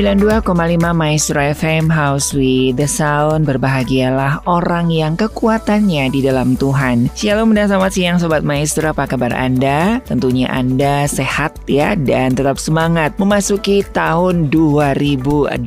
92,5 Maestro FM House with the Sound. Berbahagialah orang yang kekuatannya di dalam Tuhan. Shalom dan selamat siang Sobat Maestro. Apa kabar Anda? Tentunya Anda sehat ya Dan tetap semangat memasuki tahun 2022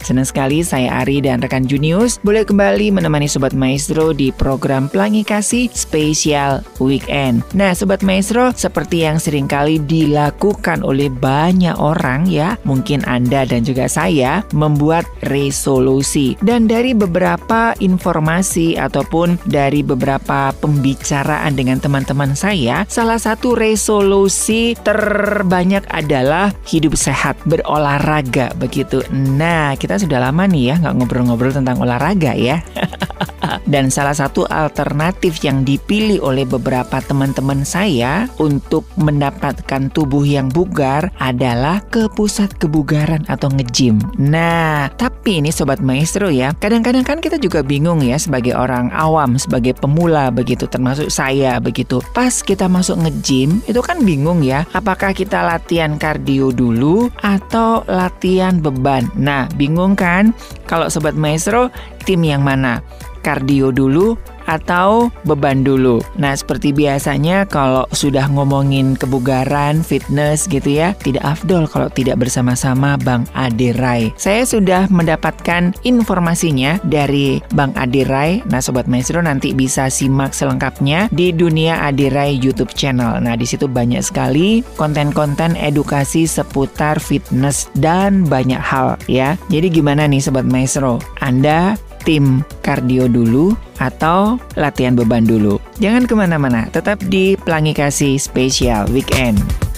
Senang sekali saya Ari dan rekan Junius Boleh kembali menemani Sobat Maestro di program Pelangi Kasih Spesial Weekend. Nah Sobat Maestro seperti yang sering kali dilakukan oleh banyak orang ya Mungkin mungkin Anda dan juga saya membuat resolusi. Dan dari beberapa informasi ataupun dari beberapa pembicaraan dengan teman-teman saya, salah satu resolusi terbanyak adalah hidup sehat, berolahraga begitu. Nah, kita sudah lama nih ya nggak ngobrol-ngobrol tentang olahraga ya. Dan salah satu alternatif yang dipilih oleh beberapa teman-teman saya untuk mendapatkan tubuh yang bugar adalah ke pusat kebugaran atau nge-gym. Nah, tapi ini sobat maestro ya, kadang-kadang kan kita juga bingung ya sebagai orang awam, sebagai pemula begitu, termasuk saya begitu. Pas kita masuk nge-gym, itu kan bingung ya, apakah kita latihan kardio dulu atau latihan beban. Nah, bingung kan? Kalau sobat maestro, tim yang mana? kardio dulu atau beban dulu. Nah, seperti biasanya kalau sudah ngomongin kebugaran, fitness gitu ya, tidak afdol kalau tidak bersama-sama Bang Ade Rai. Saya sudah mendapatkan informasinya dari Bang Ade Rai. Nah, Sobat Maestro nanti bisa simak selengkapnya di Dunia Ade Rai YouTube channel. Nah, di situ banyak sekali konten-konten edukasi seputar fitness dan banyak hal ya. Jadi gimana nih Sobat Maestro? Anda tim kardio dulu atau latihan beban dulu. Jangan ke mana-mana, tetap di Pelangi Kasih Spesial Weekend.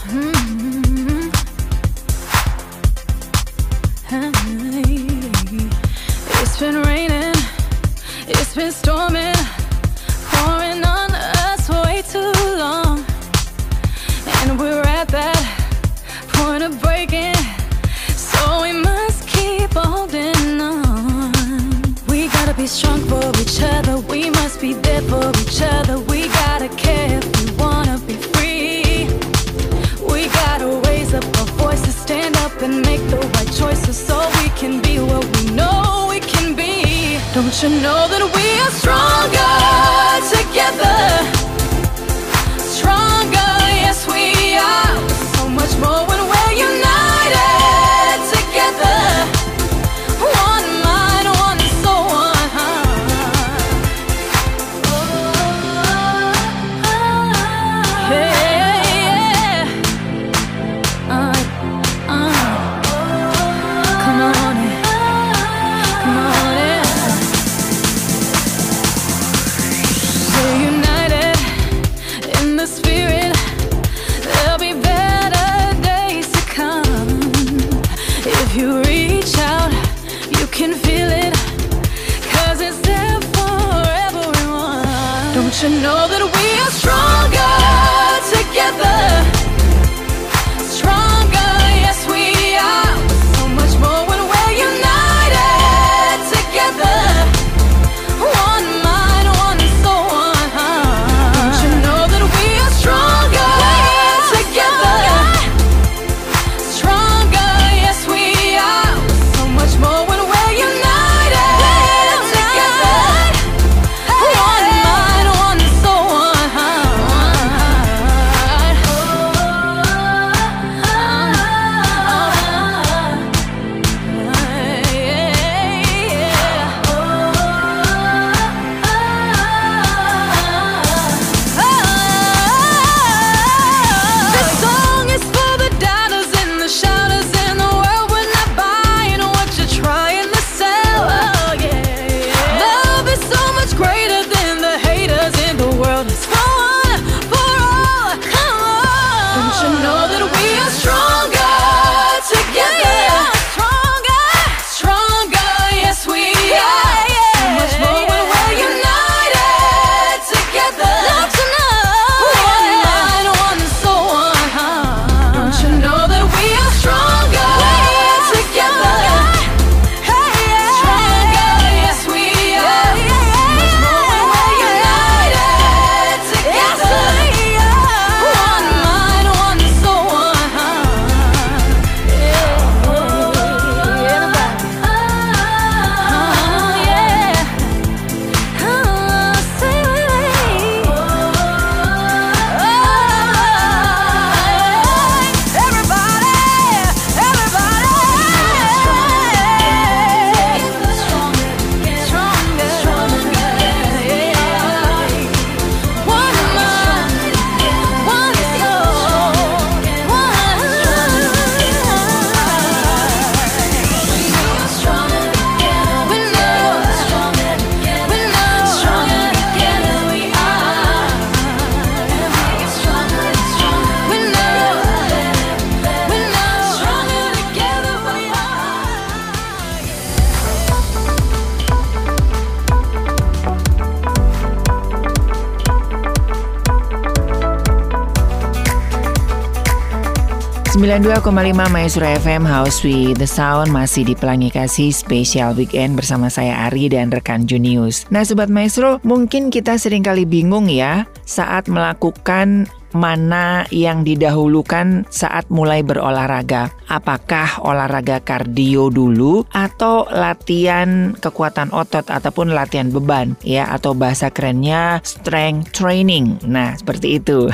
92,5 Maestro FM House with the Sound masih di Pelangi Kasih Special Weekend bersama saya Ari dan rekan Junius. Nah Sobat Maestro, mungkin kita sering kali bingung ya saat melakukan mana yang didahulukan saat mulai berolahraga? Apakah olahraga kardio dulu atau latihan kekuatan otot ataupun latihan beban ya atau bahasa kerennya strength training. Nah, seperti itu.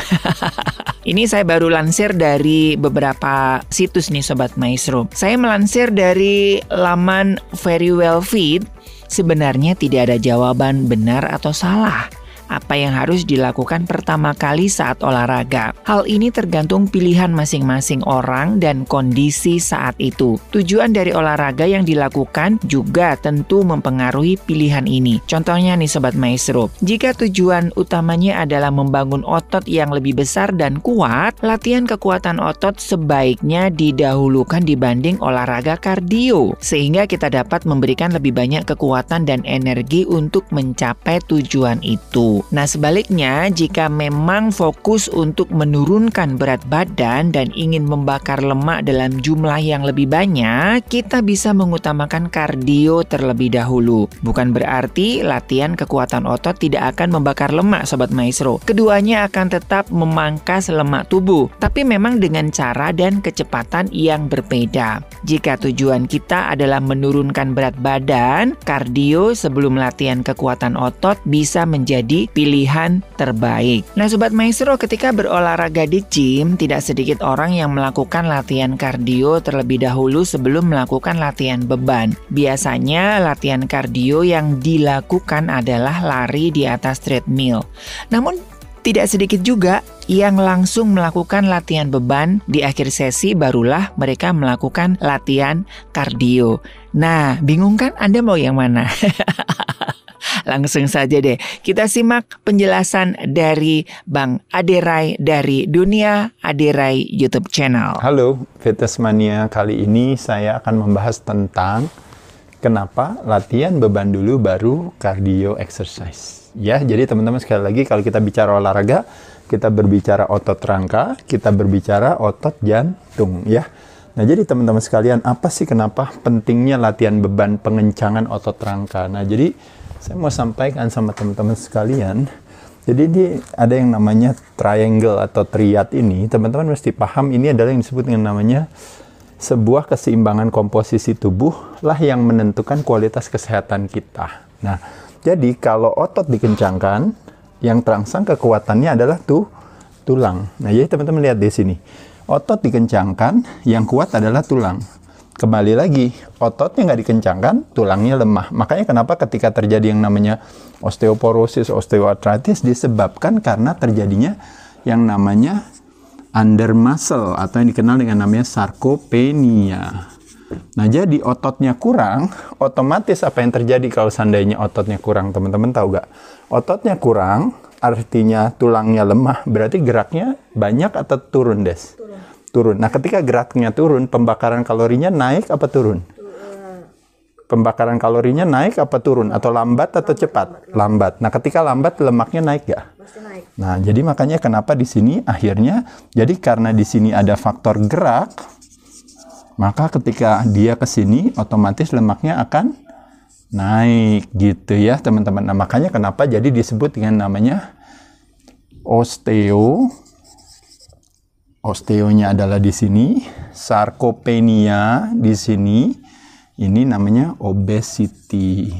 Ini saya baru lansir dari beberapa situs nih Sobat Maestro. Saya melansir dari laman Very Well Fit, sebenarnya tidak ada jawaban benar atau salah apa yang harus dilakukan pertama kali saat olahraga. Hal ini tergantung pilihan masing-masing orang dan kondisi saat itu. Tujuan dari olahraga yang dilakukan juga tentu mempengaruhi pilihan ini. Contohnya nih Sobat Maestro, jika tujuan utamanya adalah membangun otot yang lebih besar dan kuat, latihan kekuatan otot sebaiknya didahulukan dibanding olahraga kardio, sehingga kita dapat memberikan lebih banyak kekuatan dan energi untuk mencapai tujuan itu. Nah, sebaliknya, jika memang fokus untuk menurunkan berat badan dan ingin membakar lemak dalam jumlah yang lebih banyak, kita bisa mengutamakan kardio terlebih dahulu. Bukan berarti latihan kekuatan otot tidak akan membakar lemak, sobat maestro. Keduanya akan tetap memangkas lemak tubuh, tapi memang dengan cara dan kecepatan yang berbeda. Jika tujuan kita adalah menurunkan berat badan, kardio sebelum latihan kekuatan otot bisa menjadi pilihan terbaik. Nah Sobat Maestro ketika berolahraga di gym tidak sedikit orang yang melakukan latihan kardio terlebih dahulu sebelum melakukan latihan beban. Biasanya latihan kardio yang dilakukan adalah lari di atas treadmill. Namun tidak sedikit juga yang langsung melakukan latihan beban di akhir sesi barulah mereka melakukan latihan kardio. Nah, bingung kan Anda mau yang mana? Langsung saja deh, kita simak penjelasan dari Bang Aderai dari Dunia Aderai YouTube channel. Halo, Fitness. Kali ini saya akan membahas tentang kenapa latihan beban dulu baru cardio exercise. Ya, jadi teman-teman sekali lagi kalau kita bicara olahraga, kita berbicara otot rangka, kita berbicara otot jantung ya. Nah, jadi teman-teman sekalian, apa sih kenapa pentingnya latihan beban pengencangan otot rangka? Nah, jadi saya mau sampaikan sama teman-teman sekalian. Jadi di ada yang namanya triangle atau triad ini, teman-teman mesti paham ini adalah yang disebut dengan namanya sebuah keseimbangan komposisi tubuh lah yang menentukan kualitas kesehatan kita. Nah, jadi kalau otot dikencangkan, yang terangsang kekuatannya adalah tuh tulang. Nah, jadi teman-teman lihat di sini. Otot dikencangkan, yang kuat adalah tulang kembali lagi ototnya nggak dikencangkan tulangnya lemah. Makanya kenapa ketika terjadi yang namanya osteoporosis osteoartritis disebabkan karena terjadinya yang namanya under muscle atau yang dikenal dengan namanya sarkopenia. Nah jadi ototnya kurang otomatis apa yang terjadi kalau seandainya ototnya kurang? Teman-teman tahu nggak? Ototnya kurang artinya tulangnya lemah berarti geraknya banyak atau turun des. Nah, ketika geraknya turun, pembakaran kalorinya naik apa turun? Pembakaran kalorinya naik apa turun? Atau lambat atau cepat? Lambat. Nah, ketika lambat lemaknya naik gak? Nah, jadi makanya kenapa di sini akhirnya, jadi karena di sini ada faktor gerak, maka ketika dia ke sini, otomatis lemaknya akan naik gitu ya teman-teman. Nah, makanya kenapa jadi disebut dengan namanya osteo osteonya adalah di sini, sarkopenia di sini, ini namanya obesity.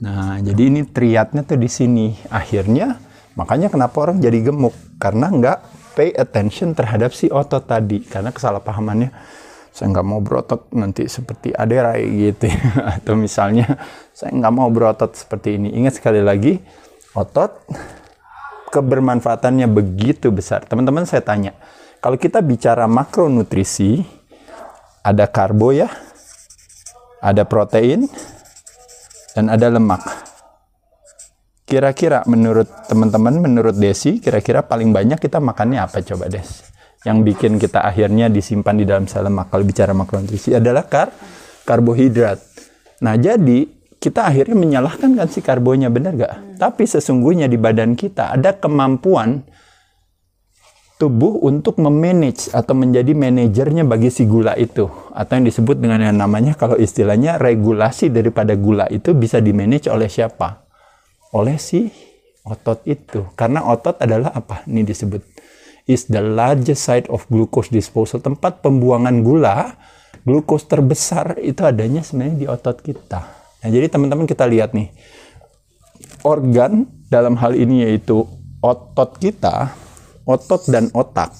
Nah, jadi ini triadnya tuh di sini. Akhirnya, makanya kenapa orang jadi gemuk? Karena nggak pay attention terhadap si otot tadi. Karena kesalahpahamannya, saya nggak mau berotot nanti seperti Aderai gitu. Atau misalnya, saya nggak mau berotot seperti ini. Ingat sekali lagi, otot kebermanfaatannya begitu besar. Teman-teman saya tanya, kalau kita bicara makronutrisi, ada karbo ya, ada protein, dan ada lemak. Kira-kira menurut teman-teman, menurut Desi, kira-kira paling banyak kita makannya apa coba Des? Yang bikin kita akhirnya disimpan di dalam sel lemak kalau bicara makronutrisi adalah kar karbohidrat. Nah jadi kita akhirnya menyalahkan kan si karbonya benar gak? Hmm. Tapi sesungguhnya di badan kita ada kemampuan tubuh untuk memanage atau menjadi manajernya bagi si gula itu atau yang disebut dengan yang namanya kalau istilahnya regulasi daripada gula itu bisa dimanage oleh siapa? Oleh si otot itu. Karena otot adalah apa? Ini disebut is the largest site of glucose disposal. Tempat pembuangan gula, glukos terbesar itu adanya sebenarnya di otot kita. Nah, jadi teman-teman kita lihat nih. Organ dalam hal ini yaitu otot kita otot dan otak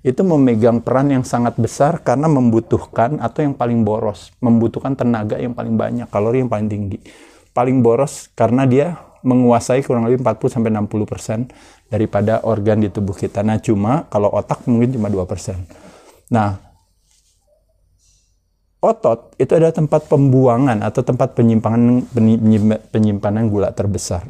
itu memegang peran yang sangat besar karena membutuhkan atau yang paling boros, membutuhkan tenaga yang paling banyak, kalori yang paling tinggi. Paling boros karena dia menguasai kurang lebih 40 sampai 60% daripada organ di tubuh kita. Nah, cuma kalau otak mungkin cuma 2%. Nah, otot itu adalah tempat pembuangan atau tempat penyimpanan penyimpanan gula terbesar.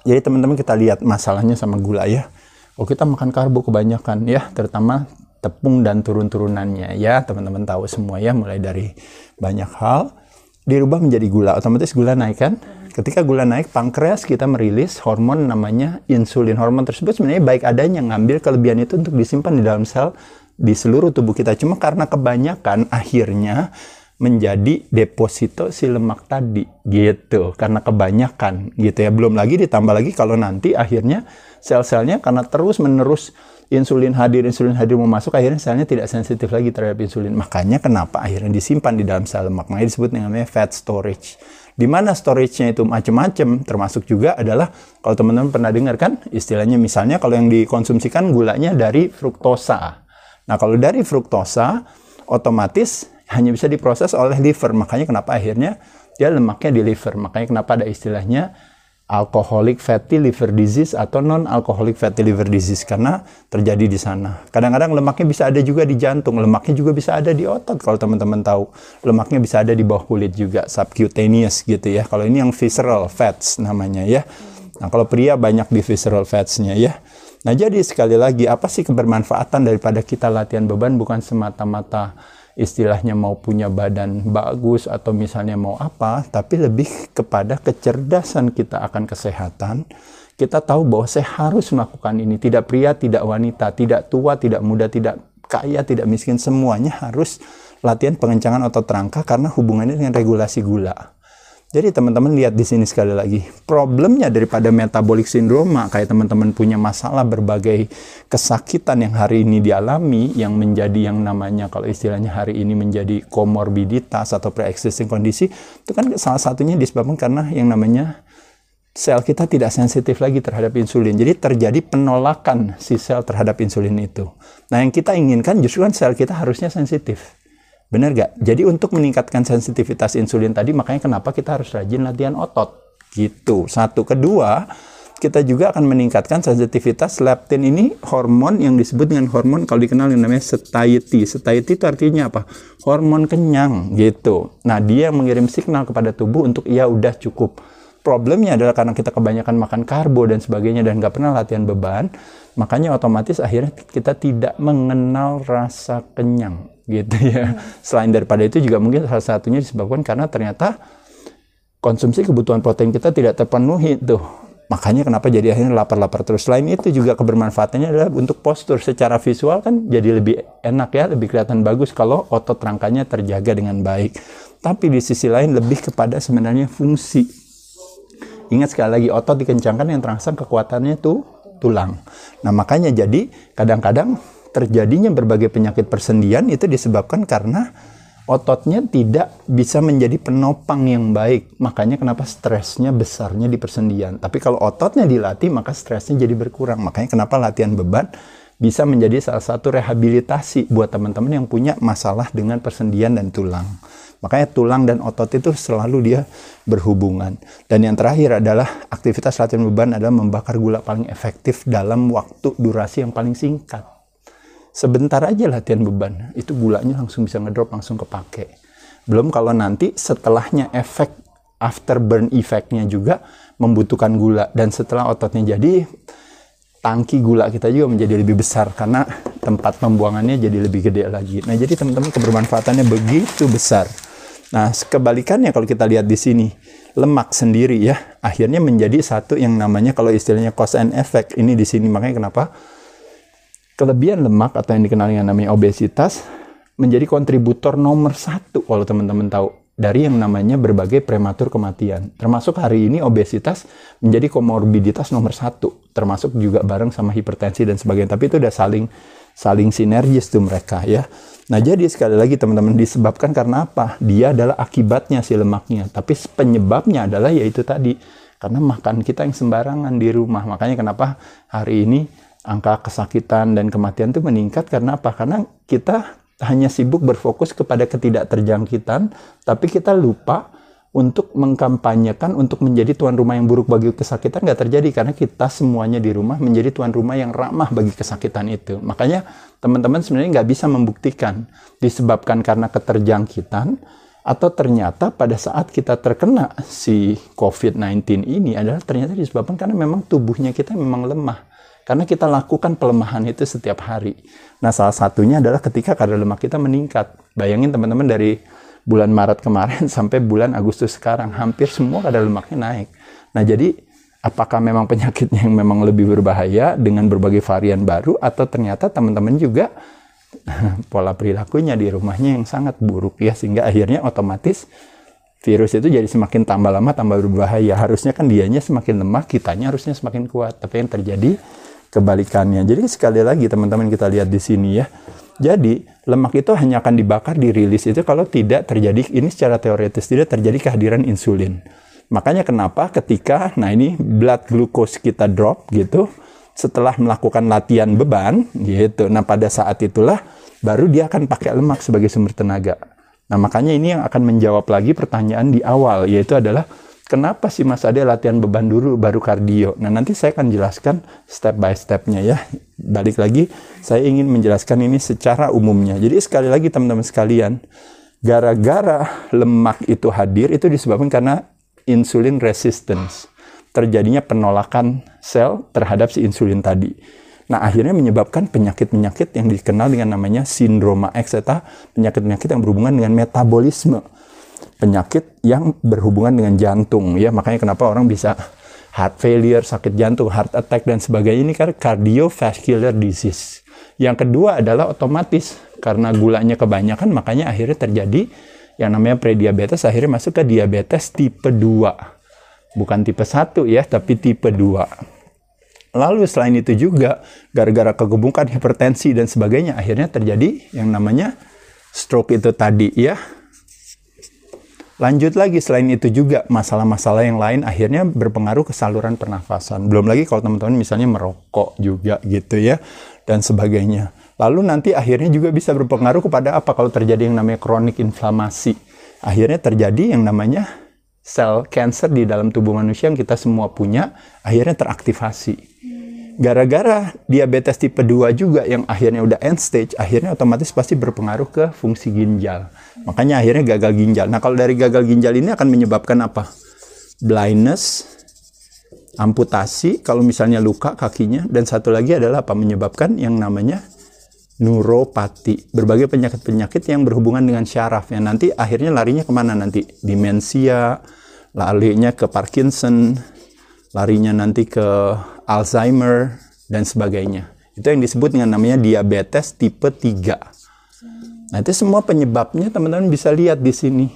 Jadi teman-teman kita lihat masalahnya sama gula ya. Oh kita makan karbo kebanyakan ya terutama tepung dan turun-turunannya ya. Teman-teman tahu semua ya mulai dari banyak hal dirubah menjadi gula. Otomatis gula naik kan? Ketika gula naik pankreas kita merilis hormon namanya insulin. Hormon tersebut sebenarnya baik adanya ngambil kelebihan itu untuk disimpan di dalam sel di seluruh tubuh kita. Cuma karena kebanyakan akhirnya menjadi deposito si lemak tadi gitu. Karena kebanyakan gitu ya. Belum lagi ditambah lagi kalau nanti akhirnya sel-selnya karena terus menerus insulin hadir insulin hadir mau masuk akhirnya selnya tidak sensitif lagi terhadap insulin. Makanya kenapa akhirnya disimpan di dalam sel lemak. Makanya disebut namanya fat storage. Di mana storage-nya itu macam-macam termasuk juga adalah kalau teman-teman pernah dengar kan istilahnya misalnya kalau yang dikonsumsikan gulanya dari fruktosa nah kalau dari fruktosa otomatis hanya bisa diproses oleh liver. Makanya kenapa akhirnya dia lemaknya di liver. Makanya kenapa ada istilahnya alcoholic fatty liver disease atau non alcoholic fatty liver disease karena terjadi di sana. Kadang-kadang lemaknya bisa ada juga di jantung, lemaknya juga bisa ada di otot kalau teman-teman tahu. Lemaknya bisa ada di bawah kulit juga, subcutaneous gitu ya. Kalau ini yang visceral fats namanya ya. Nah, kalau pria banyak di visceral fatsnya ya. Nah, jadi sekali lagi apa sih kebermanfaatan daripada kita latihan beban bukan semata-mata istilahnya mau punya badan bagus atau misalnya mau apa, tapi lebih kepada kecerdasan kita akan kesehatan. Kita tahu bahwa saya harus melakukan ini, tidak pria, tidak wanita, tidak tua, tidak muda, tidak kaya, tidak miskin, semuanya harus latihan pengencangan otot rangka karena hubungannya dengan regulasi gula. Jadi teman-teman lihat di sini sekali lagi, problemnya daripada metabolic syndrome kayak teman-teman punya masalah berbagai kesakitan yang hari ini dialami yang menjadi yang namanya kalau istilahnya hari ini menjadi komorbiditas atau pre-existing kondisi itu kan salah satunya disebabkan karena yang namanya sel kita tidak sensitif lagi terhadap insulin. Jadi terjadi penolakan si sel terhadap insulin itu. Nah, yang kita inginkan justru kan sel kita harusnya sensitif. Benar gak? Jadi untuk meningkatkan sensitivitas insulin tadi, makanya kenapa kita harus rajin latihan otot. Gitu. Satu. Kedua, kita juga akan meningkatkan sensitivitas leptin ini hormon yang disebut dengan hormon kalau dikenal yang namanya satiety. Satiety itu artinya apa? Hormon kenyang gitu. Nah, dia mengirim signal kepada tubuh untuk ya udah cukup. Problemnya adalah karena kita kebanyakan makan karbo dan sebagainya dan nggak pernah latihan beban, makanya otomatis akhirnya kita tidak mengenal rasa kenyang gitu ya. Hmm. Selain daripada itu juga mungkin salah satunya disebabkan karena ternyata konsumsi kebutuhan protein kita tidak terpenuhi tuh. Makanya kenapa jadi akhirnya lapar-lapar terus. Selain itu juga kebermanfaatannya adalah untuk postur secara visual kan jadi lebih enak ya, lebih kelihatan bagus kalau otot rangkanya terjaga dengan baik. Tapi di sisi lain lebih kepada sebenarnya fungsi. Ingat sekali lagi otot dikencangkan yang terangsang kekuatannya tuh tulang. Nah makanya jadi kadang-kadang terjadinya berbagai penyakit persendian itu disebabkan karena ototnya tidak bisa menjadi penopang yang baik. Makanya kenapa stresnya besarnya di persendian. Tapi kalau ototnya dilatih, maka stresnya jadi berkurang. Makanya kenapa latihan beban bisa menjadi salah satu rehabilitasi buat teman-teman yang punya masalah dengan persendian dan tulang. Makanya tulang dan otot itu selalu dia berhubungan. Dan yang terakhir adalah aktivitas latihan beban adalah membakar gula paling efektif dalam waktu durasi yang paling singkat sebentar aja latihan beban itu gulanya langsung bisa ngedrop langsung kepake belum kalau nanti setelahnya efek after burn efeknya juga membutuhkan gula dan setelah ototnya jadi tangki gula kita juga menjadi lebih besar karena tempat pembuangannya jadi lebih gede lagi. Nah, jadi teman-teman kebermanfaatannya begitu besar. Nah, kebalikannya kalau kita lihat di sini, lemak sendiri ya, akhirnya menjadi satu yang namanya kalau istilahnya cause and effect. Ini di sini makanya kenapa kelebihan lemak atau yang dikenal dengan namanya obesitas menjadi kontributor nomor satu kalau teman-teman tahu dari yang namanya berbagai prematur kematian. Termasuk hari ini obesitas menjadi komorbiditas nomor satu, termasuk juga bareng sama hipertensi dan sebagainya. Tapi itu udah saling saling sinergis tuh mereka ya. Nah jadi sekali lagi teman-teman disebabkan karena apa? Dia adalah akibatnya si lemaknya, tapi penyebabnya adalah yaitu tadi karena makan kita yang sembarangan di rumah. Makanya kenapa hari ini angka kesakitan dan kematian itu meningkat karena apa? Karena kita hanya sibuk berfokus kepada ketidakterjangkitan, tapi kita lupa untuk mengkampanyekan untuk menjadi tuan rumah yang buruk bagi kesakitan nggak terjadi karena kita semuanya di rumah menjadi tuan rumah yang ramah bagi kesakitan itu. Makanya teman-teman sebenarnya nggak bisa membuktikan disebabkan karena keterjangkitan atau ternyata pada saat kita terkena si COVID-19 ini adalah ternyata disebabkan karena memang tubuhnya kita memang lemah. Karena kita lakukan pelemahan itu setiap hari. Nah, salah satunya adalah ketika kadar lemak kita meningkat. Bayangin teman-teman dari bulan Maret kemarin sampai bulan Agustus sekarang, hampir semua kadar lemaknya naik. Nah, jadi apakah memang penyakitnya yang memang lebih berbahaya dengan berbagai varian baru atau ternyata teman-teman juga pola perilakunya di rumahnya yang sangat buruk ya sehingga akhirnya otomatis virus itu jadi semakin tambah lama tambah berbahaya harusnya kan dianya semakin lemah kitanya harusnya semakin kuat tapi yang terjadi kebalikannya. Jadi sekali lagi teman-teman kita lihat di sini ya. Jadi lemak itu hanya akan dibakar dirilis itu kalau tidak terjadi ini secara teoritis tidak terjadi kehadiran insulin. Makanya kenapa ketika nah ini blood glucose kita drop gitu setelah melakukan latihan beban gitu. Nah pada saat itulah baru dia akan pakai lemak sebagai sumber tenaga. Nah makanya ini yang akan menjawab lagi pertanyaan di awal yaitu adalah kenapa sih Mas Ade latihan beban dulu baru kardio? Nah, nanti saya akan jelaskan step by stepnya ya. Balik lagi, saya ingin menjelaskan ini secara umumnya. Jadi sekali lagi teman-teman sekalian, gara-gara lemak itu hadir itu disebabkan karena insulin resistance. Terjadinya penolakan sel terhadap si insulin tadi. Nah, akhirnya menyebabkan penyakit-penyakit yang dikenal dengan namanya sindroma X, penyakit-penyakit yang berhubungan dengan metabolisme penyakit yang berhubungan dengan jantung ya makanya kenapa orang bisa heart failure, sakit jantung, heart attack dan sebagainya ini karena cardiovascular disease. Yang kedua adalah otomatis karena gulanya kebanyakan makanya akhirnya terjadi yang namanya prediabetes akhirnya masuk ke diabetes tipe 2. Bukan tipe 1 ya, tapi tipe 2. Lalu selain itu juga gara-gara kegemukan hipertensi dan sebagainya akhirnya terjadi yang namanya stroke itu tadi ya Lanjut lagi selain itu juga masalah-masalah yang lain akhirnya berpengaruh ke saluran pernafasan. Belum lagi kalau teman-teman misalnya merokok juga gitu ya dan sebagainya. Lalu nanti akhirnya juga bisa berpengaruh kepada apa kalau terjadi yang namanya kronik inflamasi. Akhirnya terjadi yang namanya sel cancer di dalam tubuh manusia yang kita semua punya akhirnya teraktivasi. Gara-gara diabetes tipe 2 juga yang akhirnya udah end stage, akhirnya otomatis pasti berpengaruh ke fungsi ginjal Makanya akhirnya gagal ginjal. Nah, kalau dari gagal ginjal ini akan menyebabkan apa? Blindness, amputasi, kalau misalnya luka kakinya, dan satu lagi adalah apa? Menyebabkan yang namanya neuropati. Berbagai penyakit-penyakit yang berhubungan dengan syaraf. Yang nanti akhirnya larinya ke mana nanti? Demensia, larinya ke Parkinson, larinya nanti ke Alzheimer, dan sebagainya. Itu yang disebut dengan namanya diabetes tipe 3. Nah, itu semua penyebabnya teman-teman bisa lihat di sini.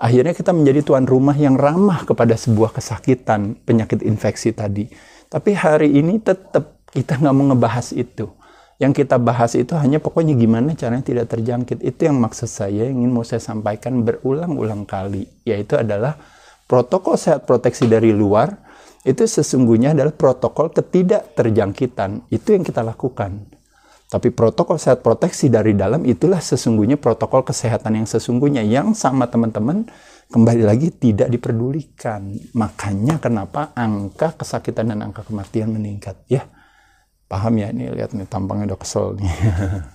Akhirnya kita menjadi tuan rumah yang ramah kepada sebuah kesakitan, penyakit infeksi tadi. Tapi hari ini tetap kita nggak mau ngebahas itu. Yang kita bahas itu hanya pokoknya gimana caranya tidak terjangkit. Itu yang maksud saya ingin mau saya sampaikan berulang-ulang kali. Yaitu adalah protokol sehat proteksi dari luar itu sesungguhnya adalah protokol ketidakterjangkitan. Itu yang kita lakukan. Tapi protokol sehat proteksi dari dalam itulah sesungguhnya protokol kesehatan yang sesungguhnya yang sama teman-teman kembali lagi tidak diperdulikan. Makanya kenapa angka kesakitan dan angka kematian meningkat ya. Paham ya ini lihat nih tampangnya udah kesel nih.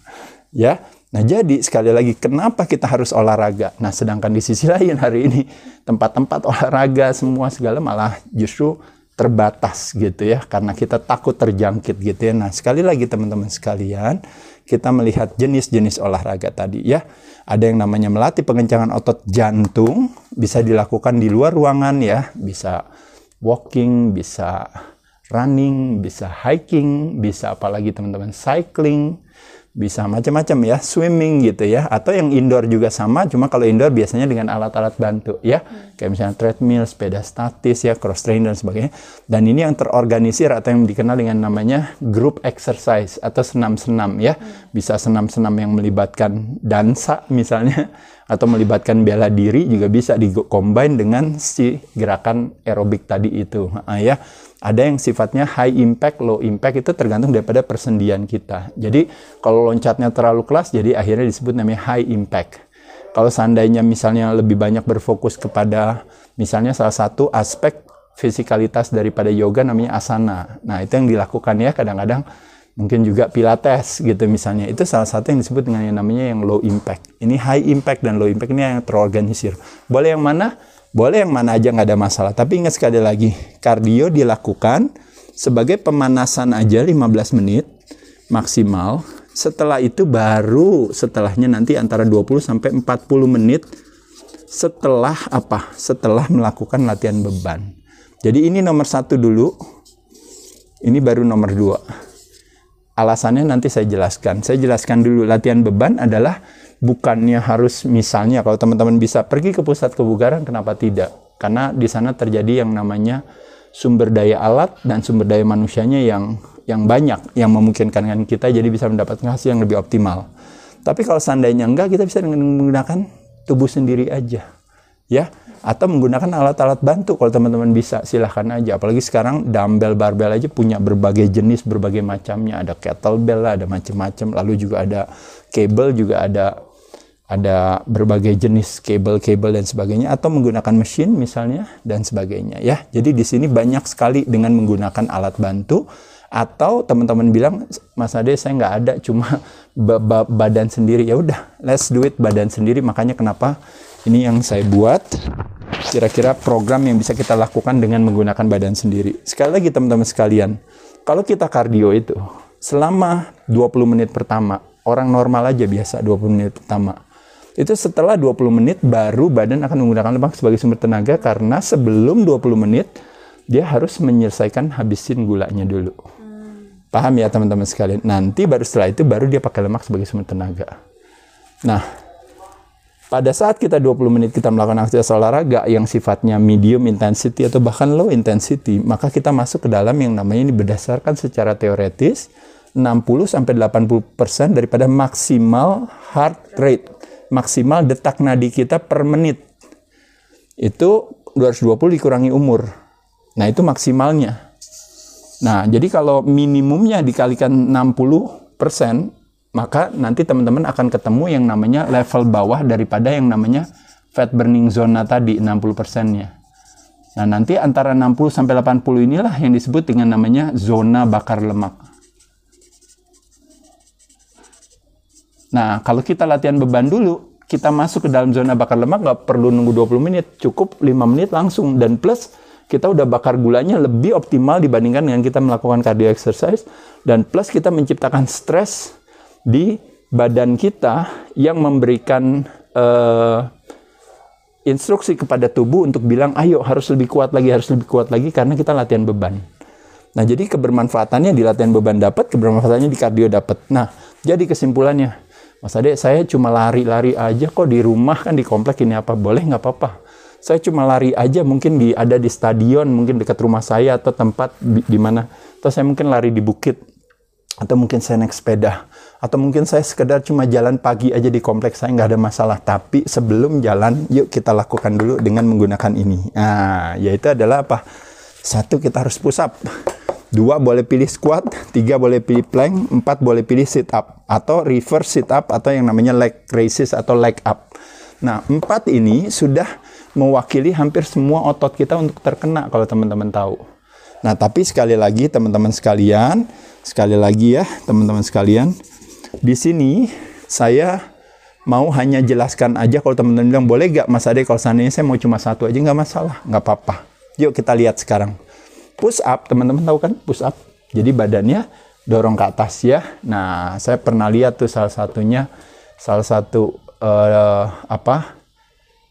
ya. Nah, jadi sekali lagi kenapa kita harus olahraga? Nah, sedangkan di sisi lain hari ini tempat-tempat olahraga semua segala malah justru terbatas gitu ya karena kita takut terjangkit gitu ya. Nah, sekali lagi teman-teman sekalian, kita melihat jenis-jenis olahraga tadi ya. Ada yang namanya melatih pengencangan otot jantung, bisa dilakukan di luar ruangan ya, bisa walking, bisa running, bisa hiking, bisa apalagi teman-teman cycling, bisa macam-macam ya, swimming gitu ya, atau yang indoor juga sama, cuma kalau indoor biasanya dengan alat-alat bantu ya, kayak misalnya treadmill, sepeda statis ya, cross trainer dan sebagainya. Dan ini yang terorganisir atau yang dikenal dengan namanya group exercise atau senam-senam ya, bisa senam-senam yang melibatkan dansa misalnya, atau melibatkan bela diri juga bisa di combine dengan si gerakan aerobik tadi itu, ya ada yang sifatnya high impact, low impact itu tergantung daripada persendian kita. Jadi kalau loncatnya terlalu kelas, jadi akhirnya disebut namanya high impact. Kalau seandainya misalnya lebih banyak berfokus kepada misalnya salah satu aspek fisikalitas daripada yoga namanya asana. Nah itu yang dilakukan ya kadang-kadang mungkin juga pilates gitu misalnya. Itu salah satu yang disebut dengan yang namanya yang low impact. Ini high impact dan low impact ini yang terorganisir. Boleh yang mana? Boleh yang mana aja nggak ada masalah. Tapi ingat sekali lagi, kardio dilakukan sebagai pemanasan aja 15 menit maksimal. Setelah itu baru setelahnya nanti antara 20 sampai 40 menit setelah apa? Setelah melakukan latihan beban. Jadi ini nomor satu dulu. Ini baru nomor dua. Alasannya nanti saya jelaskan. Saya jelaskan dulu latihan beban adalah bukannya harus misalnya kalau teman-teman bisa pergi ke pusat kebugaran kenapa tidak? Karena di sana terjadi yang namanya sumber daya alat dan sumber daya manusianya yang yang banyak yang memungkinkan kita jadi bisa mendapatkan hasil yang lebih optimal. Tapi kalau seandainya enggak kita bisa menggunakan tubuh sendiri aja ya atau menggunakan alat-alat bantu kalau teman-teman bisa silahkan aja. Apalagi sekarang dumbbell barbell aja punya berbagai jenis berbagai macamnya. Ada kettlebell ada macam-macam lalu juga ada cable juga ada ada berbagai jenis kabel-kabel dan sebagainya. Atau menggunakan mesin misalnya dan sebagainya ya. Jadi di sini banyak sekali dengan menggunakan alat bantu. Atau teman-teman bilang Mas Ade saya nggak ada cuma badan sendiri. Ya udah let's do it badan sendiri. Makanya kenapa ini yang saya buat kira-kira program yang bisa kita lakukan dengan menggunakan badan sendiri. Sekali lagi teman-teman sekalian, kalau kita kardio itu selama 20 menit pertama, orang normal aja biasa 20 menit pertama itu setelah 20 menit baru badan akan menggunakan lemak sebagai sumber tenaga karena sebelum 20 menit dia harus menyelesaikan habisin gulanya dulu. Paham ya teman-teman sekalian? Nanti baru setelah itu baru dia pakai lemak sebagai sumber tenaga. Nah, pada saat kita 20 menit kita melakukan aktivitas olahraga yang sifatnya medium intensity atau bahkan low intensity, maka kita masuk ke dalam yang namanya ini berdasarkan secara teoretis 60 sampai 80% daripada maksimal heart rate maksimal detak nadi kita per menit itu 220 dikurangi umur. Nah, itu maksimalnya. Nah, jadi kalau minimumnya dikalikan 60 persen, maka nanti teman-teman akan ketemu yang namanya level bawah daripada yang namanya fat burning zona tadi 60 persennya. Nah, nanti antara 60 sampai 80 inilah yang disebut dengan namanya zona bakar lemak. Nah, kalau kita latihan beban dulu, kita masuk ke dalam zona bakar lemak nggak perlu nunggu 20 menit, cukup 5 menit langsung. Dan plus, kita udah bakar gulanya lebih optimal dibandingkan dengan kita melakukan cardio exercise. Dan plus kita menciptakan stres di badan kita yang memberikan uh, instruksi kepada tubuh untuk bilang, ayo harus lebih kuat lagi, harus lebih kuat lagi karena kita latihan beban. Nah, jadi kebermanfaatannya di latihan beban dapat, kebermanfaatannya di kardio dapat. Nah, jadi kesimpulannya, Mas Ade, saya cuma lari-lari aja kok di rumah kan di komplek ini apa boleh nggak apa-apa. Saya cuma lari aja mungkin di ada di stadion mungkin dekat rumah saya atau tempat di, di mana. Atau saya mungkin lari di bukit atau mungkin saya naik sepeda atau mungkin saya sekedar cuma jalan pagi aja di kompleks saya nggak ada masalah. Tapi sebelum jalan yuk kita lakukan dulu dengan menggunakan ini. Nah yaitu adalah apa? Satu kita harus push up. Dua boleh pilih squat, tiga boleh pilih plank, empat boleh pilih sit up. Atau reverse sit up atau yang namanya leg raises atau leg up. Nah, empat ini sudah mewakili hampir semua otot kita untuk terkena kalau teman-teman tahu. Nah, tapi sekali lagi teman-teman sekalian, sekali lagi ya teman-teman sekalian, di sini saya mau hanya jelaskan aja kalau teman-teman bilang boleh gak Mas Ade kalau seandainya saya mau cuma satu aja nggak masalah, nggak apa-apa. Yuk kita lihat sekarang push up, teman-teman tahu kan push up? Jadi badannya dorong ke atas ya. Nah, saya pernah lihat tuh salah satunya salah satu uh, apa?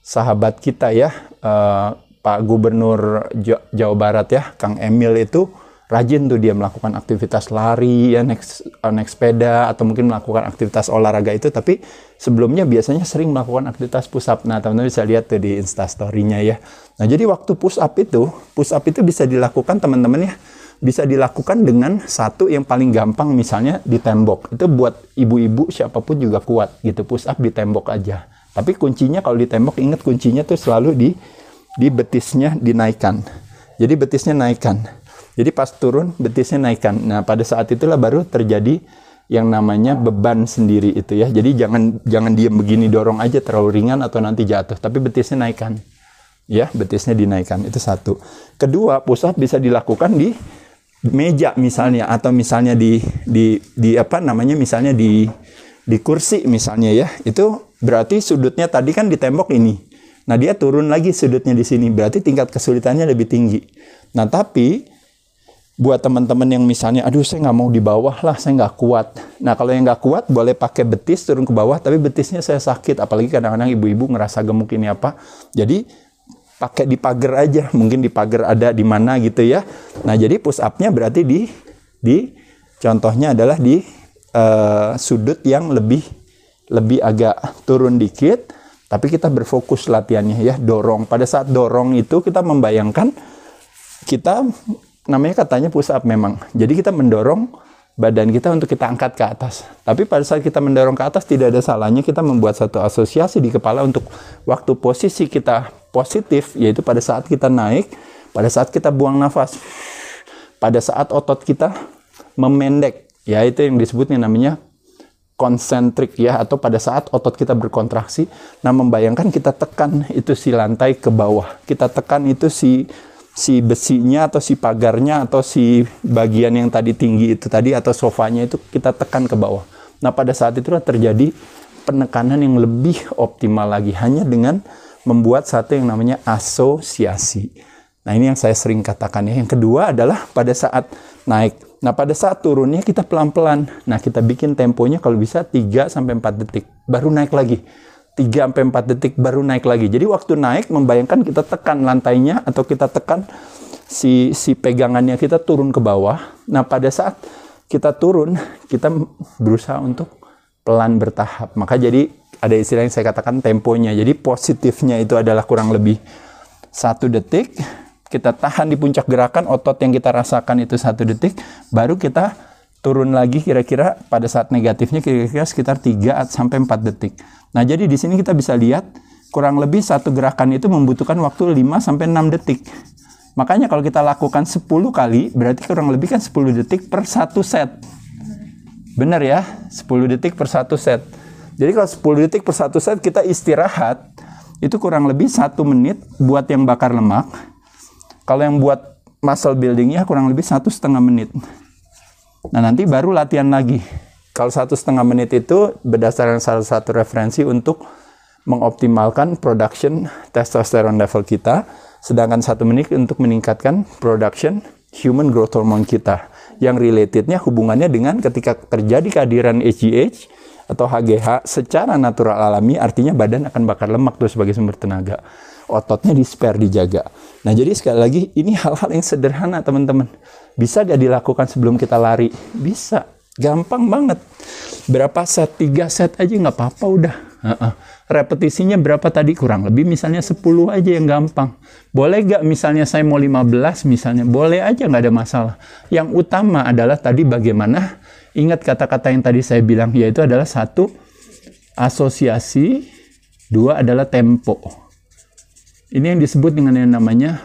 sahabat kita ya, uh, Pak Gubernur Jawa Barat ya, Kang Emil itu rajin tuh dia melakukan aktivitas lari ya naik eh, naik sepeda atau mungkin melakukan aktivitas olahraga itu. Tapi sebelumnya biasanya sering melakukan aktivitas push up nah teman-teman bisa lihat tuh di instastorynya ya. Nah jadi waktu push up itu push up itu bisa dilakukan teman-teman ya bisa dilakukan dengan satu yang paling gampang misalnya di tembok. Itu buat ibu-ibu siapa pun juga kuat gitu push up di tembok aja. Tapi kuncinya kalau di tembok ingat kuncinya tuh selalu di di betisnya dinaikkan. Jadi betisnya naikkan jadi pas turun betisnya naikkan. Nah pada saat itulah baru terjadi yang namanya beban sendiri itu ya. Jadi jangan jangan diam begini dorong aja terlalu ringan atau nanti jatuh. Tapi betisnya naikkan. Ya, betisnya dinaikkan. Itu satu. Kedua, pusat bisa dilakukan di meja misalnya atau misalnya di di di apa namanya misalnya di di kursi misalnya ya. Itu berarti sudutnya tadi kan di tembok ini. Nah, dia turun lagi sudutnya di sini. Berarti tingkat kesulitannya lebih tinggi. Nah, tapi buat teman-teman yang misalnya, aduh saya nggak mau di bawah lah, saya nggak kuat. Nah kalau yang nggak kuat boleh pakai betis turun ke bawah, tapi betisnya saya sakit, apalagi kadang-kadang ibu-ibu ngerasa gemuk ini apa. Jadi pakai di pagar aja, mungkin di pagar ada di mana gitu ya. Nah jadi push upnya berarti di di contohnya adalah di uh, sudut yang lebih lebih agak turun dikit, tapi kita berfokus latihannya ya dorong. Pada saat dorong itu kita membayangkan kita namanya katanya push up memang. Jadi kita mendorong badan kita untuk kita angkat ke atas. Tapi pada saat kita mendorong ke atas tidak ada salahnya kita membuat satu asosiasi di kepala untuk waktu posisi kita positif yaitu pada saat kita naik, pada saat kita buang nafas, pada saat otot kita memendek, ya itu yang disebutnya namanya konsentrik ya atau pada saat otot kita berkontraksi. Nah, membayangkan kita tekan itu si lantai ke bawah. Kita tekan itu si si besinya atau si pagarnya atau si bagian yang tadi tinggi itu tadi atau sofanya itu kita tekan ke bawah. Nah pada saat itulah terjadi penekanan yang lebih optimal lagi hanya dengan membuat satu yang namanya asosiasi. Nah ini yang saya sering katakan ya. Yang kedua adalah pada saat naik. Nah pada saat turunnya kita pelan-pelan. Nah kita bikin temponya kalau bisa 3 sampai 4 detik. Baru naik lagi. 3 sampai 4 detik baru naik lagi. Jadi waktu naik membayangkan kita tekan lantainya atau kita tekan si si pegangannya kita turun ke bawah. Nah, pada saat kita turun, kita berusaha untuk pelan bertahap. Maka jadi ada istilah yang saya katakan temponya. Jadi positifnya itu adalah kurang lebih satu detik. Kita tahan di puncak gerakan, otot yang kita rasakan itu satu detik. Baru kita turun lagi kira-kira pada saat negatifnya kira-kira sekitar 3 sampai 4 detik. Nah, jadi di sini kita bisa lihat kurang lebih satu gerakan itu membutuhkan waktu 5 sampai 6 detik. Makanya kalau kita lakukan 10 kali, berarti kurang lebih kan 10 detik per satu set. Benar ya? 10 detik per satu set. Jadi kalau 10 detik per satu set kita istirahat, itu kurang lebih satu menit buat yang bakar lemak. Kalau yang buat muscle buildingnya kurang lebih satu setengah menit. Nah nanti baru latihan lagi. Kalau satu setengah menit itu berdasarkan salah satu referensi untuk mengoptimalkan production testosteron level kita, sedangkan satu menit untuk meningkatkan production human growth hormone kita yang relatednya hubungannya dengan ketika terjadi kehadiran HGH atau HGH secara natural alami artinya badan akan bakar lemak tuh sebagai sumber tenaga. Ototnya di spare dijaga. Nah jadi sekali lagi ini hal-hal yang sederhana teman-teman. Bisa gak dilakukan sebelum kita lari? Bisa Gampang banget. Berapa set? Tiga set aja nggak apa-apa udah. Uh -uh. Repetisinya berapa tadi? Kurang lebih misalnya 10 aja yang gampang. Boleh gak misalnya saya mau 15 misalnya? Boleh aja nggak ada masalah. Yang utama adalah tadi bagaimana ingat kata-kata yang tadi saya bilang yaitu adalah satu asosiasi, dua adalah tempo. Ini yang disebut dengan yang namanya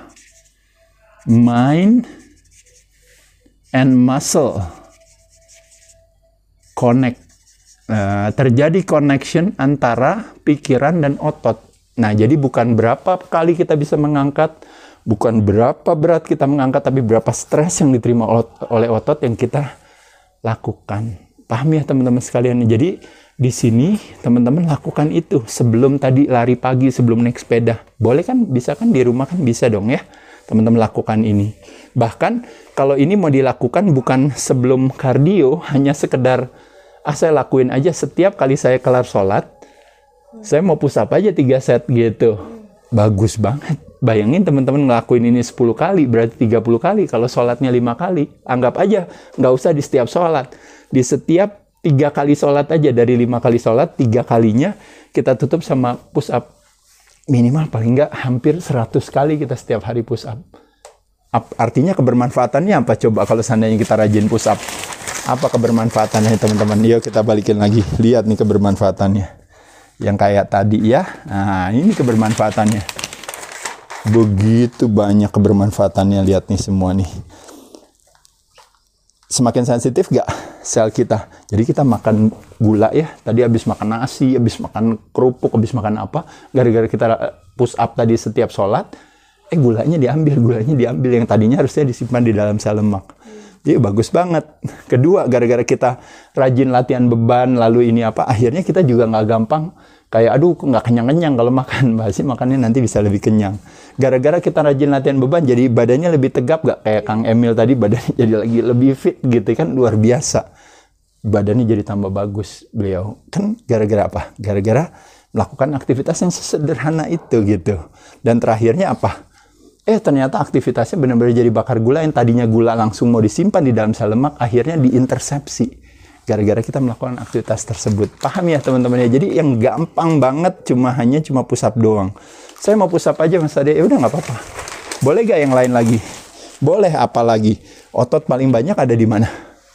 mind and muscle connect. Uh, terjadi connection antara pikiran dan otot. Nah, jadi bukan berapa kali kita bisa mengangkat, bukan berapa berat kita mengangkat, tapi berapa stres yang diterima oleh otot yang kita lakukan. Paham ya teman-teman sekalian? Jadi di sini teman-teman lakukan itu sebelum tadi lari pagi, sebelum naik sepeda. Boleh kan? Bisa kan di rumah kan bisa dong ya. Teman-teman lakukan ini. Bahkan kalau ini mau dilakukan bukan sebelum kardio, hanya sekedar ah saya lakuin aja setiap kali saya kelar sholat, saya mau push up aja tiga set gitu. Bagus banget. bayangin teman-teman ngelakuin ini 10 kali, berarti 30 kali. Kalau sholatnya 5 kali, anggap aja nggak usah di setiap sholat. Di setiap tiga kali sholat aja, dari lima kali sholat, tiga kalinya kita tutup sama push up. Minimal paling nggak hampir 100 kali kita setiap hari push up. Artinya kebermanfaatannya apa coba kalau seandainya kita rajin push up? Apa kebermanfaatannya teman-teman? Yuk kita balikin lagi. Lihat nih kebermanfaatannya. Yang kayak tadi ya. Nah ini kebermanfaatannya. Begitu banyak kebermanfaatannya. Lihat nih semua nih. Semakin sensitif gak sel kita? Jadi kita makan gula ya. Tadi habis makan nasi, habis makan kerupuk, habis makan apa. Gara-gara kita push up tadi setiap sholat. Eh gulanya diambil, gulanya diambil. Yang tadinya harusnya disimpan di dalam sel lemak jadi bagus banget. Kedua, gara-gara kita rajin latihan beban, lalu ini apa, akhirnya kita juga nggak gampang kayak aduh nggak kenyang-kenyang kalau makan. Pasti makannya nanti bisa lebih kenyang. Gara-gara kita rajin latihan beban, jadi badannya lebih tegap gak kayak Kang Emil tadi badannya jadi lagi lebih fit gitu kan luar biasa. Badannya jadi tambah bagus beliau. Kan gara-gara apa? Gara-gara melakukan aktivitas yang sesederhana itu gitu. Dan terakhirnya apa? Eh ternyata aktivitasnya benar-benar jadi bakar gula yang tadinya gula langsung mau disimpan di dalam sel lemak akhirnya diintersepsi gara-gara kita melakukan aktivitas tersebut. Paham ya teman-teman ya? Jadi yang gampang banget cuma hanya cuma pusap doang. Saya mau pusap aja mas Ade. Ya udah nggak apa-apa. Boleh gak yang lain lagi? Boleh apa lagi? Otot paling banyak ada di mana?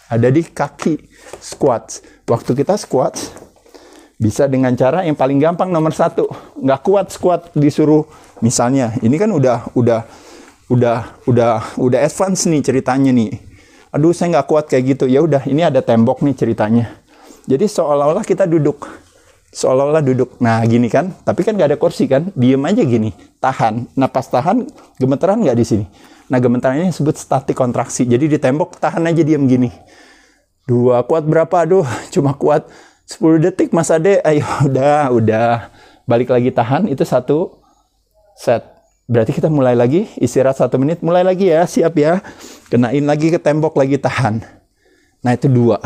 Ada di kaki. Squats. Waktu kita squats bisa dengan cara yang paling gampang nomor satu. Nggak kuat squat disuruh Misalnya, ini kan udah udah udah udah udah advance nih ceritanya nih. Aduh, saya nggak kuat kayak gitu. Ya udah, ini ada tembok nih ceritanya. Jadi seolah-olah kita duduk, seolah-olah duduk. Nah, gini kan? Tapi kan nggak ada kursi kan? Diem aja gini, tahan. Nah, pas tahan, gemeteran nggak di sini? Nah, gemeterannya disebut statik kontraksi. Jadi di tembok tahan aja diem gini. Dua kuat berapa? Aduh, cuma kuat 10 detik Mas Ade. Ayo, udah, udah. Balik lagi tahan, itu satu set. Berarti kita mulai lagi, istirahat satu menit, mulai lagi ya, siap ya. Kenain lagi ke tembok, lagi tahan. Nah itu dua.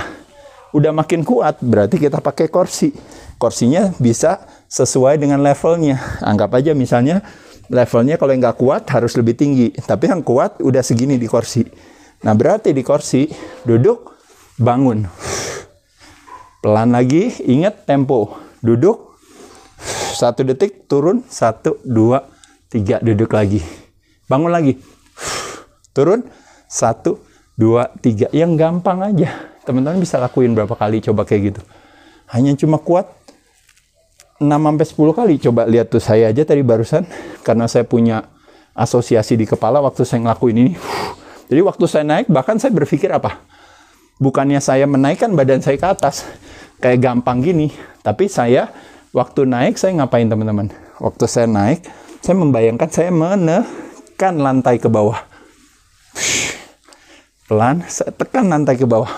Udah makin kuat, berarti kita pakai kursi. Kursinya bisa sesuai dengan levelnya. Anggap aja misalnya levelnya kalau yang nggak kuat harus lebih tinggi. Tapi yang kuat udah segini di kursi. Nah berarti di kursi, duduk, bangun. Pelan lagi, ingat tempo. Duduk, satu detik, turun, satu, dua, tiga duduk lagi. Bangun lagi. Turun. Satu dua tiga. Yang gampang aja. Teman-teman bisa lakuin berapa kali coba kayak gitu. Hanya cuma kuat 6 sampai 10 kali. Coba lihat tuh saya aja tadi barusan. Karena saya punya asosiasi di kepala waktu saya ngelakuin ini. Jadi waktu saya naik bahkan saya berpikir apa? Bukannya saya menaikkan badan saya ke atas kayak gampang gini. Tapi saya waktu naik saya ngapain teman-teman? Waktu saya naik saya membayangkan saya menekan lantai ke bawah. Pelan, saya tekan lantai ke bawah.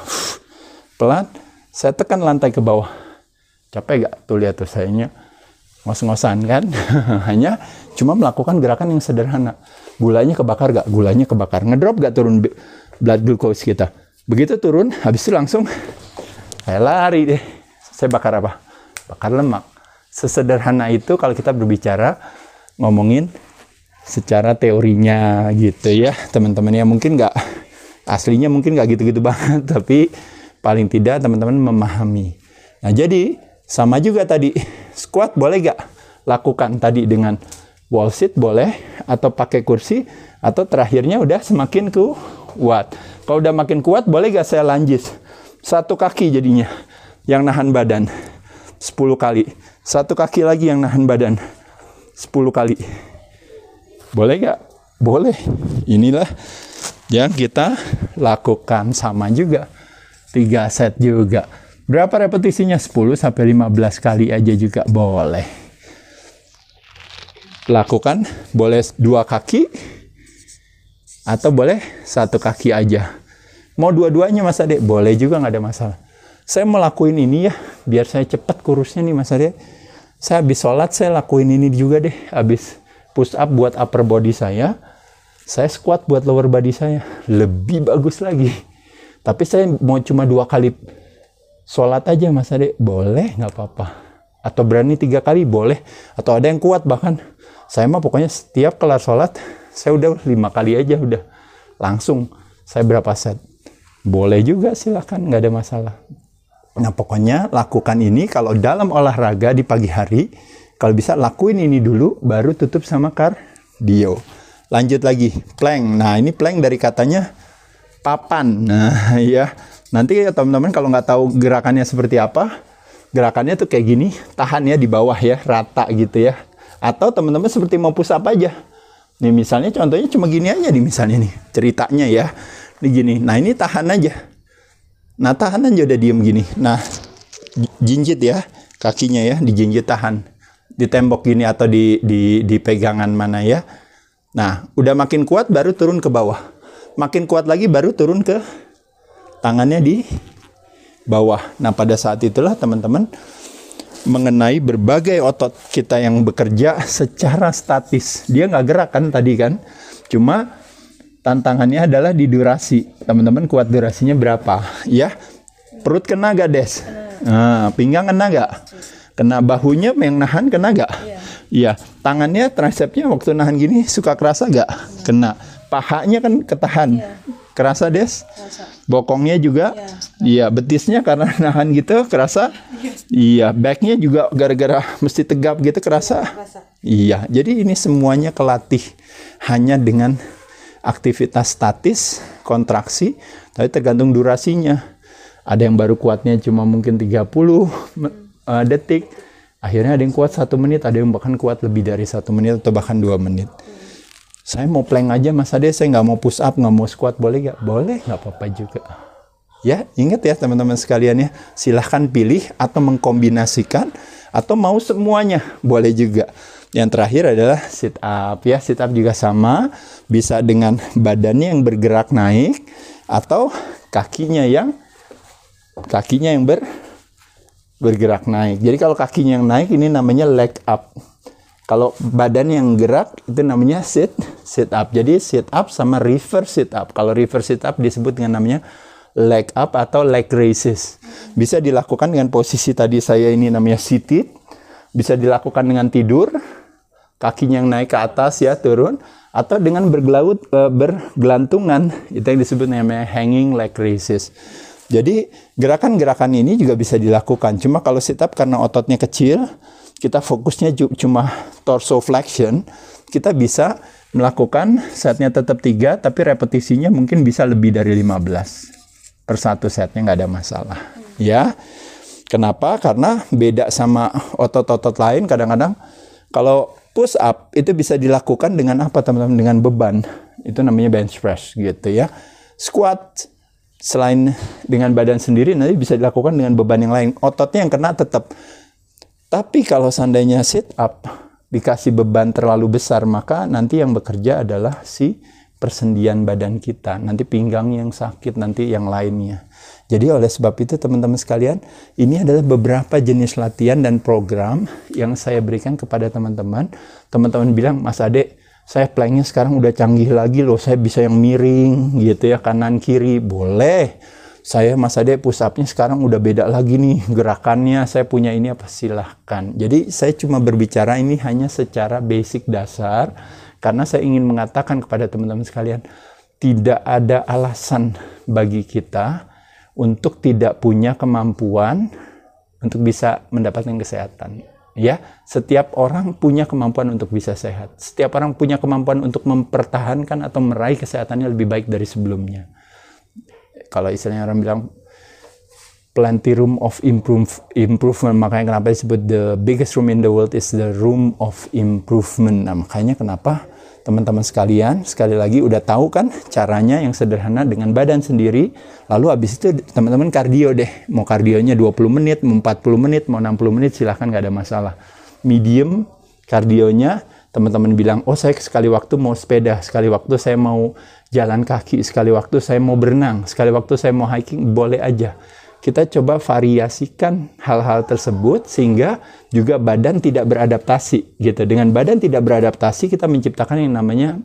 Pelan, saya tekan lantai ke bawah. Capek gak tuh lihat tuh sayanya ngos-ngosan kan? Hanya cuma melakukan gerakan yang sederhana. Gulanya kebakar gak? Gulanya kebakar. Ngedrop gak turun blood glucose kita? Begitu turun, habis itu langsung saya lari deh. Saya bakar apa? Bakar lemak. Sesederhana itu kalau kita berbicara ngomongin secara teorinya gitu ya. Teman-teman ya mungkin nggak aslinya mungkin nggak gitu-gitu banget tapi paling tidak teman-teman memahami. Nah jadi sama juga tadi squat boleh nggak lakukan tadi dengan wall sit boleh atau pakai kursi atau terakhirnya udah semakin kuat. Kalau udah makin kuat boleh gak saya lanjut? Satu kaki jadinya yang nahan badan 10 kali. Satu kaki lagi yang nahan badan 10 kali. Boleh nggak? Boleh. Inilah yang kita lakukan sama juga. 3 set juga. Berapa repetisinya? 10 sampai 15 kali aja juga boleh. Lakukan boleh dua kaki atau boleh satu kaki aja. Mau dua-duanya Mas Ade? Boleh juga nggak ada masalah. Saya mau lakuin ini ya, biar saya cepat kurusnya nih Mas Ade saya habis sholat saya lakuin ini juga deh. Habis push up buat upper body saya saya squat buat lower body saya. Lebih bagus lagi. Tapi saya mau cuma dua kali sholat aja mas ade. Boleh nggak apa-apa. Atau berani tiga kali boleh. Atau ada yang kuat bahkan. Saya mah pokoknya setiap kelar sholat, saya udah lima kali aja udah. Langsung. Saya berapa set? Boleh juga silahkan, nggak ada masalah. Nah pokoknya lakukan ini kalau dalam olahraga di pagi hari, kalau bisa lakuin ini dulu, baru tutup sama kardio. Lanjut lagi, plank. Nah ini plank dari katanya papan. Nah ya, nanti teman-teman kalau nggak tahu gerakannya seperti apa, gerakannya tuh kayak gini, tahannya di bawah ya, rata gitu ya atau teman-teman seperti mau push up aja. Nih misalnya contohnya cuma gini aja nih misalnya nih ceritanya ya. Nih gini. Nah ini tahan aja. Nah tahan aja udah diem gini. Nah jinjit ya kakinya ya dijinjit tahan di tembok gini atau di di di pegangan mana ya. Nah udah makin kuat baru turun ke bawah. Makin kuat lagi baru turun ke tangannya di bawah. Nah pada saat itulah teman-teman mengenai berbagai otot kita yang bekerja secara statis. Dia nggak gerak kan tadi kan? Cuma tantangannya adalah di durasi. Teman-teman kuat durasinya berapa? Ya, perut kena gak des? Nah, pinggang kena gak? Kena bahunya yang nahan kena gak? Iya. Tangannya tricepnya waktu nahan gini suka kerasa gak? Kena. Pahanya kan ketahan. Ya. Kerasa des? Kerasa. Bokongnya juga? Iya. Ya, betisnya karena nahan gitu kerasa? Iya. iya. Backnya juga gara-gara mesti tegap gitu kerasa? kerasa? Iya. Jadi ini semuanya kelatih hanya dengan aktivitas statis, kontraksi, tapi tergantung durasinya. Ada yang baru kuatnya cuma mungkin 30 hmm. uh, detik, akhirnya ada yang kuat satu menit, ada yang bahkan kuat lebih dari satu menit atau bahkan dua menit. Saya mau plank aja Mas Ade, saya nggak mau push up, nggak mau squat, boleh nggak? Boleh, nggak apa-apa juga. Ya, ingat ya teman-teman sekalian ya, silahkan pilih atau mengkombinasikan atau mau semuanya, boleh juga. Yang terakhir adalah sit up ya, sit up juga sama, bisa dengan badannya yang bergerak naik atau kakinya yang kakinya yang ber bergerak naik. Jadi kalau kakinya yang naik ini namanya leg up. Kalau badan yang gerak itu namanya sit sit up. Jadi sit up sama reverse sit up. Kalau reverse sit up disebut dengan namanya leg up atau leg raises. Bisa dilakukan dengan posisi tadi saya ini namanya seated. Bisa dilakukan dengan tidur, kakinya yang naik ke atas ya turun atau dengan bergelaut uh, bergelantungan itu yang disebut namanya hanging leg raises. Jadi gerakan-gerakan ini juga bisa dilakukan. Cuma kalau sit up karena ototnya kecil, kita fokusnya cuma torso flexion, kita bisa melakukan setnya tetap tiga, tapi repetisinya mungkin bisa lebih dari 15 per satu setnya nggak ada masalah. Ya, kenapa? Karena beda sama otot-otot lain. Kadang-kadang kalau push up itu bisa dilakukan dengan apa teman-teman? Dengan beban. Itu namanya bench press gitu ya. Squat selain dengan badan sendiri nanti bisa dilakukan dengan beban yang lain. Ototnya yang kena tetap tapi kalau seandainya sit up dikasih beban terlalu besar, maka nanti yang bekerja adalah si persendian badan kita. Nanti pinggang yang sakit, nanti yang lainnya. Jadi oleh sebab itu teman-teman sekalian, ini adalah beberapa jenis latihan dan program yang saya berikan kepada teman-teman. Teman-teman bilang, Mas Ade, saya planknya sekarang udah canggih lagi loh, saya bisa yang miring gitu ya, kanan kiri. Boleh saya Mas Ade push up-nya sekarang udah beda lagi nih gerakannya saya punya ini apa silahkan jadi saya cuma berbicara ini hanya secara basic dasar karena saya ingin mengatakan kepada teman-teman sekalian tidak ada alasan bagi kita untuk tidak punya kemampuan untuk bisa mendapatkan kesehatan ya. Setiap orang punya kemampuan untuk bisa sehat. Setiap orang punya kemampuan untuk mempertahankan atau meraih kesehatannya lebih baik dari sebelumnya. Kalau istilahnya orang bilang plenty room of improve, improvement makanya kenapa disebut the biggest room in the world is the room of improvement. Nah makanya kenapa teman-teman sekalian sekali lagi udah tahu kan caranya yang sederhana dengan badan sendiri. Lalu habis itu teman-teman kardio deh. Mau kardionya 20 menit mau 40 menit mau 60 menit silahkan nggak ada masalah. Medium kardionya teman-teman bilang oh saya sekali waktu mau sepeda sekali waktu saya mau jalan kaki, sekali waktu saya mau berenang, sekali waktu saya mau hiking, boleh aja. Kita coba variasikan hal-hal tersebut sehingga juga badan tidak beradaptasi gitu. Dengan badan tidak beradaptasi kita menciptakan yang namanya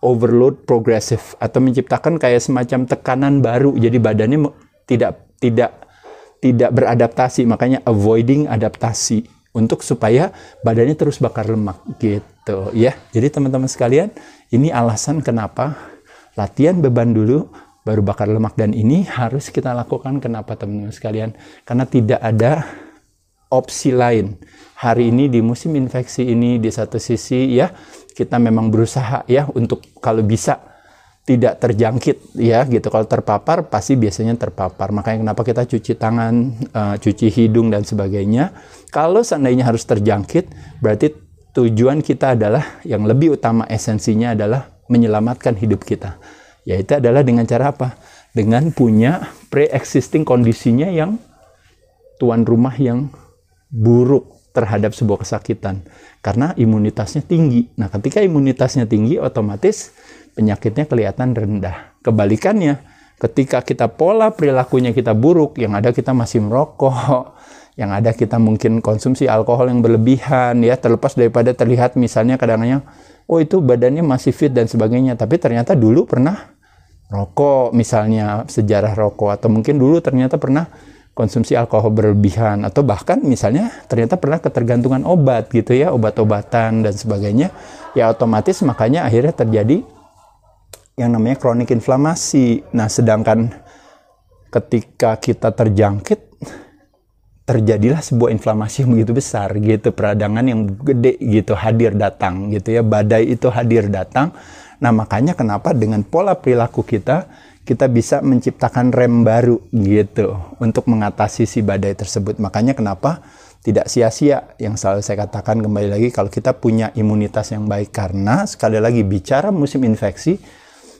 overload progressive atau menciptakan kayak semacam tekanan baru. Jadi badannya tidak tidak tidak beradaptasi, makanya avoiding adaptasi. untuk supaya badannya terus bakar lemak gitu ya. Jadi teman-teman sekalian, ini alasan kenapa latihan beban dulu baru bakar lemak. Dan ini harus kita lakukan. Kenapa teman-teman sekalian? Karena tidak ada opsi lain. Hari ini di musim infeksi ini di satu sisi ya kita memang berusaha ya untuk kalau bisa tidak terjangkit ya gitu. Kalau terpapar pasti biasanya terpapar. Makanya kenapa kita cuci tangan uh, cuci hidung dan sebagainya. Kalau seandainya harus terjangkit berarti tujuan kita adalah yang lebih utama esensinya adalah menyelamatkan hidup kita yaitu adalah dengan cara apa dengan punya pre-existing kondisinya yang tuan rumah yang buruk terhadap sebuah kesakitan karena imunitasnya tinggi. Nah, ketika imunitasnya tinggi otomatis penyakitnya kelihatan rendah. Kebalikannya, ketika kita pola perilakunya kita buruk, yang ada kita masih merokok, yang ada kita mungkin konsumsi alkohol yang berlebihan, ya terlepas daripada terlihat misalnya kadang-kadang, oh itu badannya masih fit dan sebagainya, tapi ternyata dulu pernah rokok misalnya sejarah rokok atau mungkin dulu ternyata pernah konsumsi alkohol berlebihan atau bahkan misalnya ternyata pernah ketergantungan obat gitu ya obat-obatan dan sebagainya ya otomatis makanya akhirnya terjadi yang namanya kronik inflamasi. Nah, sedangkan ketika kita terjangkit terjadilah sebuah inflamasi yang begitu besar gitu peradangan yang gede gitu hadir datang gitu ya badai itu hadir datang. Nah makanya kenapa dengan pola perilaku kita kita bisa menciptakan rem baru gitu untuk mengatasi si badai tersebut. Makanya kenapa tidak sia-sia yang selalu saya katakan kembali lagi kalau kita punya imunitas yang baik. Karena sekali lagi bicara musim infeksi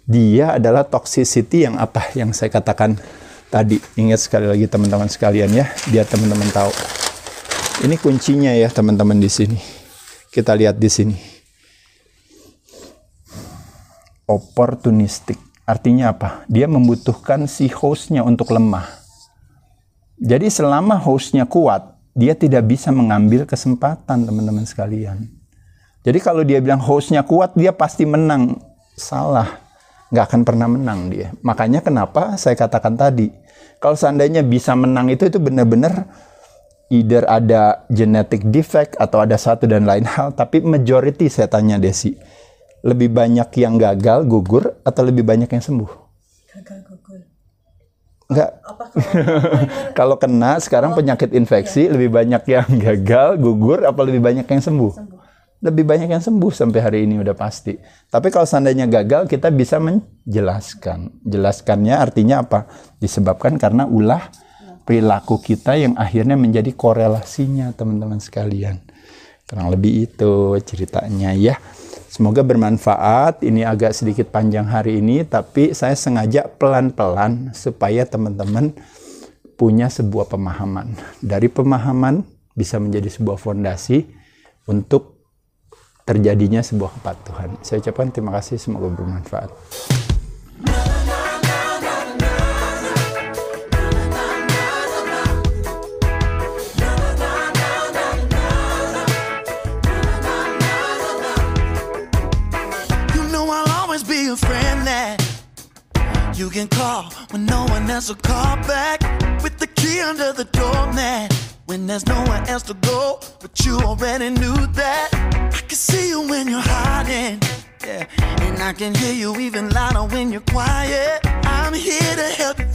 dia adalah toxicity yang apa? Yang saya katakan tadi. Ingat sekali lagi teman-teman sekalian ya, biar teman-teman tahu. Ini kuncinya ya teman-teman di sini. Kita lihat di sini. Opportunistic. Artinya apa? Dia membutuhkan si hostnya untuk lemah. Jadi selama hostnya kuat, dia tidak bisa mengambil kesempatan teman-teman sekalian. Jadi kalau dia bilang hostnya kuat, dia pasti menang. Salah nggak akan pernah menang dia. Makanya kenapa saya katakan tadi, kalau seandainya bisa menang itu itu benar-benar either ada genetic defect atau ada satu dan lain hal, tapi majority saya tanya Desi, lebih banyak yang gagal gugur atau lebih banyak yang sembuh? Gagal gugur. Enggak. kalau kena sekarang oh, penyakit infeksi iya. lebih banyak yang gagal gugur apa lebih banyak yang sembuh? sembuh lebih banyak yang sembuh sampai hari ini udah pasti. Tapi kalau seandainya gagal, kita bisa menjelaskan. Jelaskannya artinya apa? Disebabkan karena ulah perilaku kita yang akhirnya menjadi korelasinya teman-teman sekalian. Kurang lebih itu ceritanya ya. Semoga bermanfaat. Ini agak sedikit panjang hari ini, tapi saya sengaja pelan-pelan supaya teman-teman punya sebuah pemahaman. Dari pemahaman bisa menjadi sebuah fondasi untuk terjadinya sebuah kepatuhan. Saya ucapkan terima kasih, semoga bermanfaat. You can call when no one else will call back with the key under the doormat. When there's nowhere else to go. But you already knew that. I can see you when you're hiding. Yeah. And I can hear you even louder when you're quiet. I'm here to help you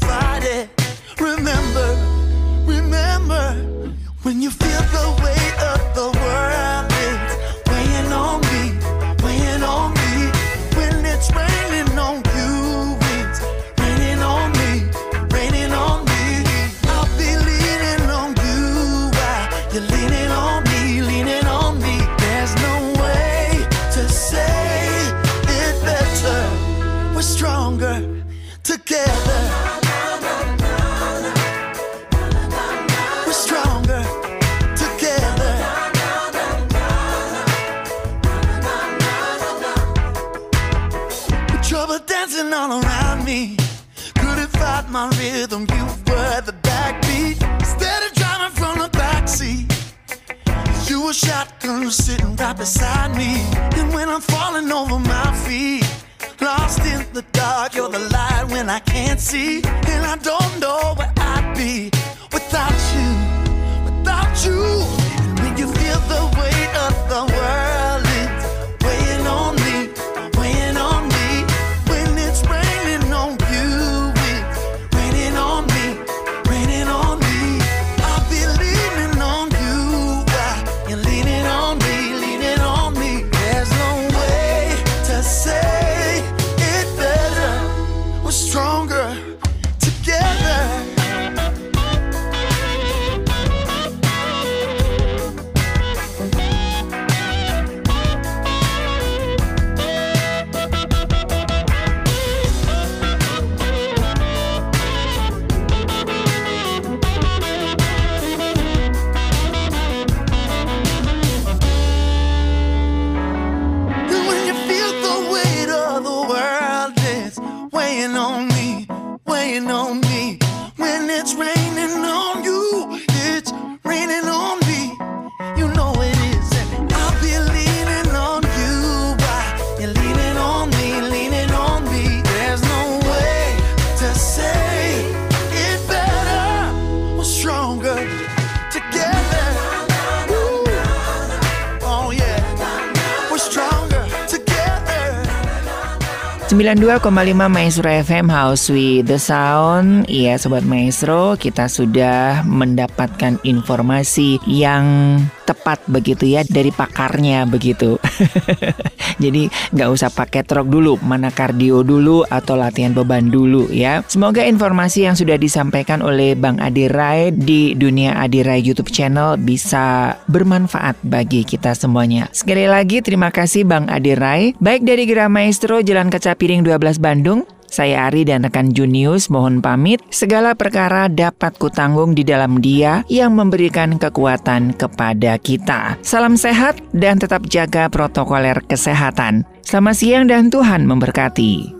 92,5 Maestro FM House with the Sound. Iya Sobat Maestro Kita sudah mendapatkan informasi yang tepat begitu ya Dari pakarnya begitu Jadi nggak usah pakai truk dulu Mana kardio dulu atau latihan beban dulu ya. Semoga informasi yang sudah disampaikan oleh Bang Adi Rai Di Dunia Adi Rai YouTube channel Bisa bermanfaat bagi kita semuanya. Sekali lagi terima kasih Bang Adi Rai Baik dari Gerah Maestro Jalan Kaca Piring 12 Bandung saya Ari dan rekan Junius mohon pamit. Segala perkara dapat kutanggung di dalam Dia yang memberikan kekuatan kepada kita. Salam sehat dan tetap jaga protokoler kesehatan. Selamat siang dan Tuhan memberkati.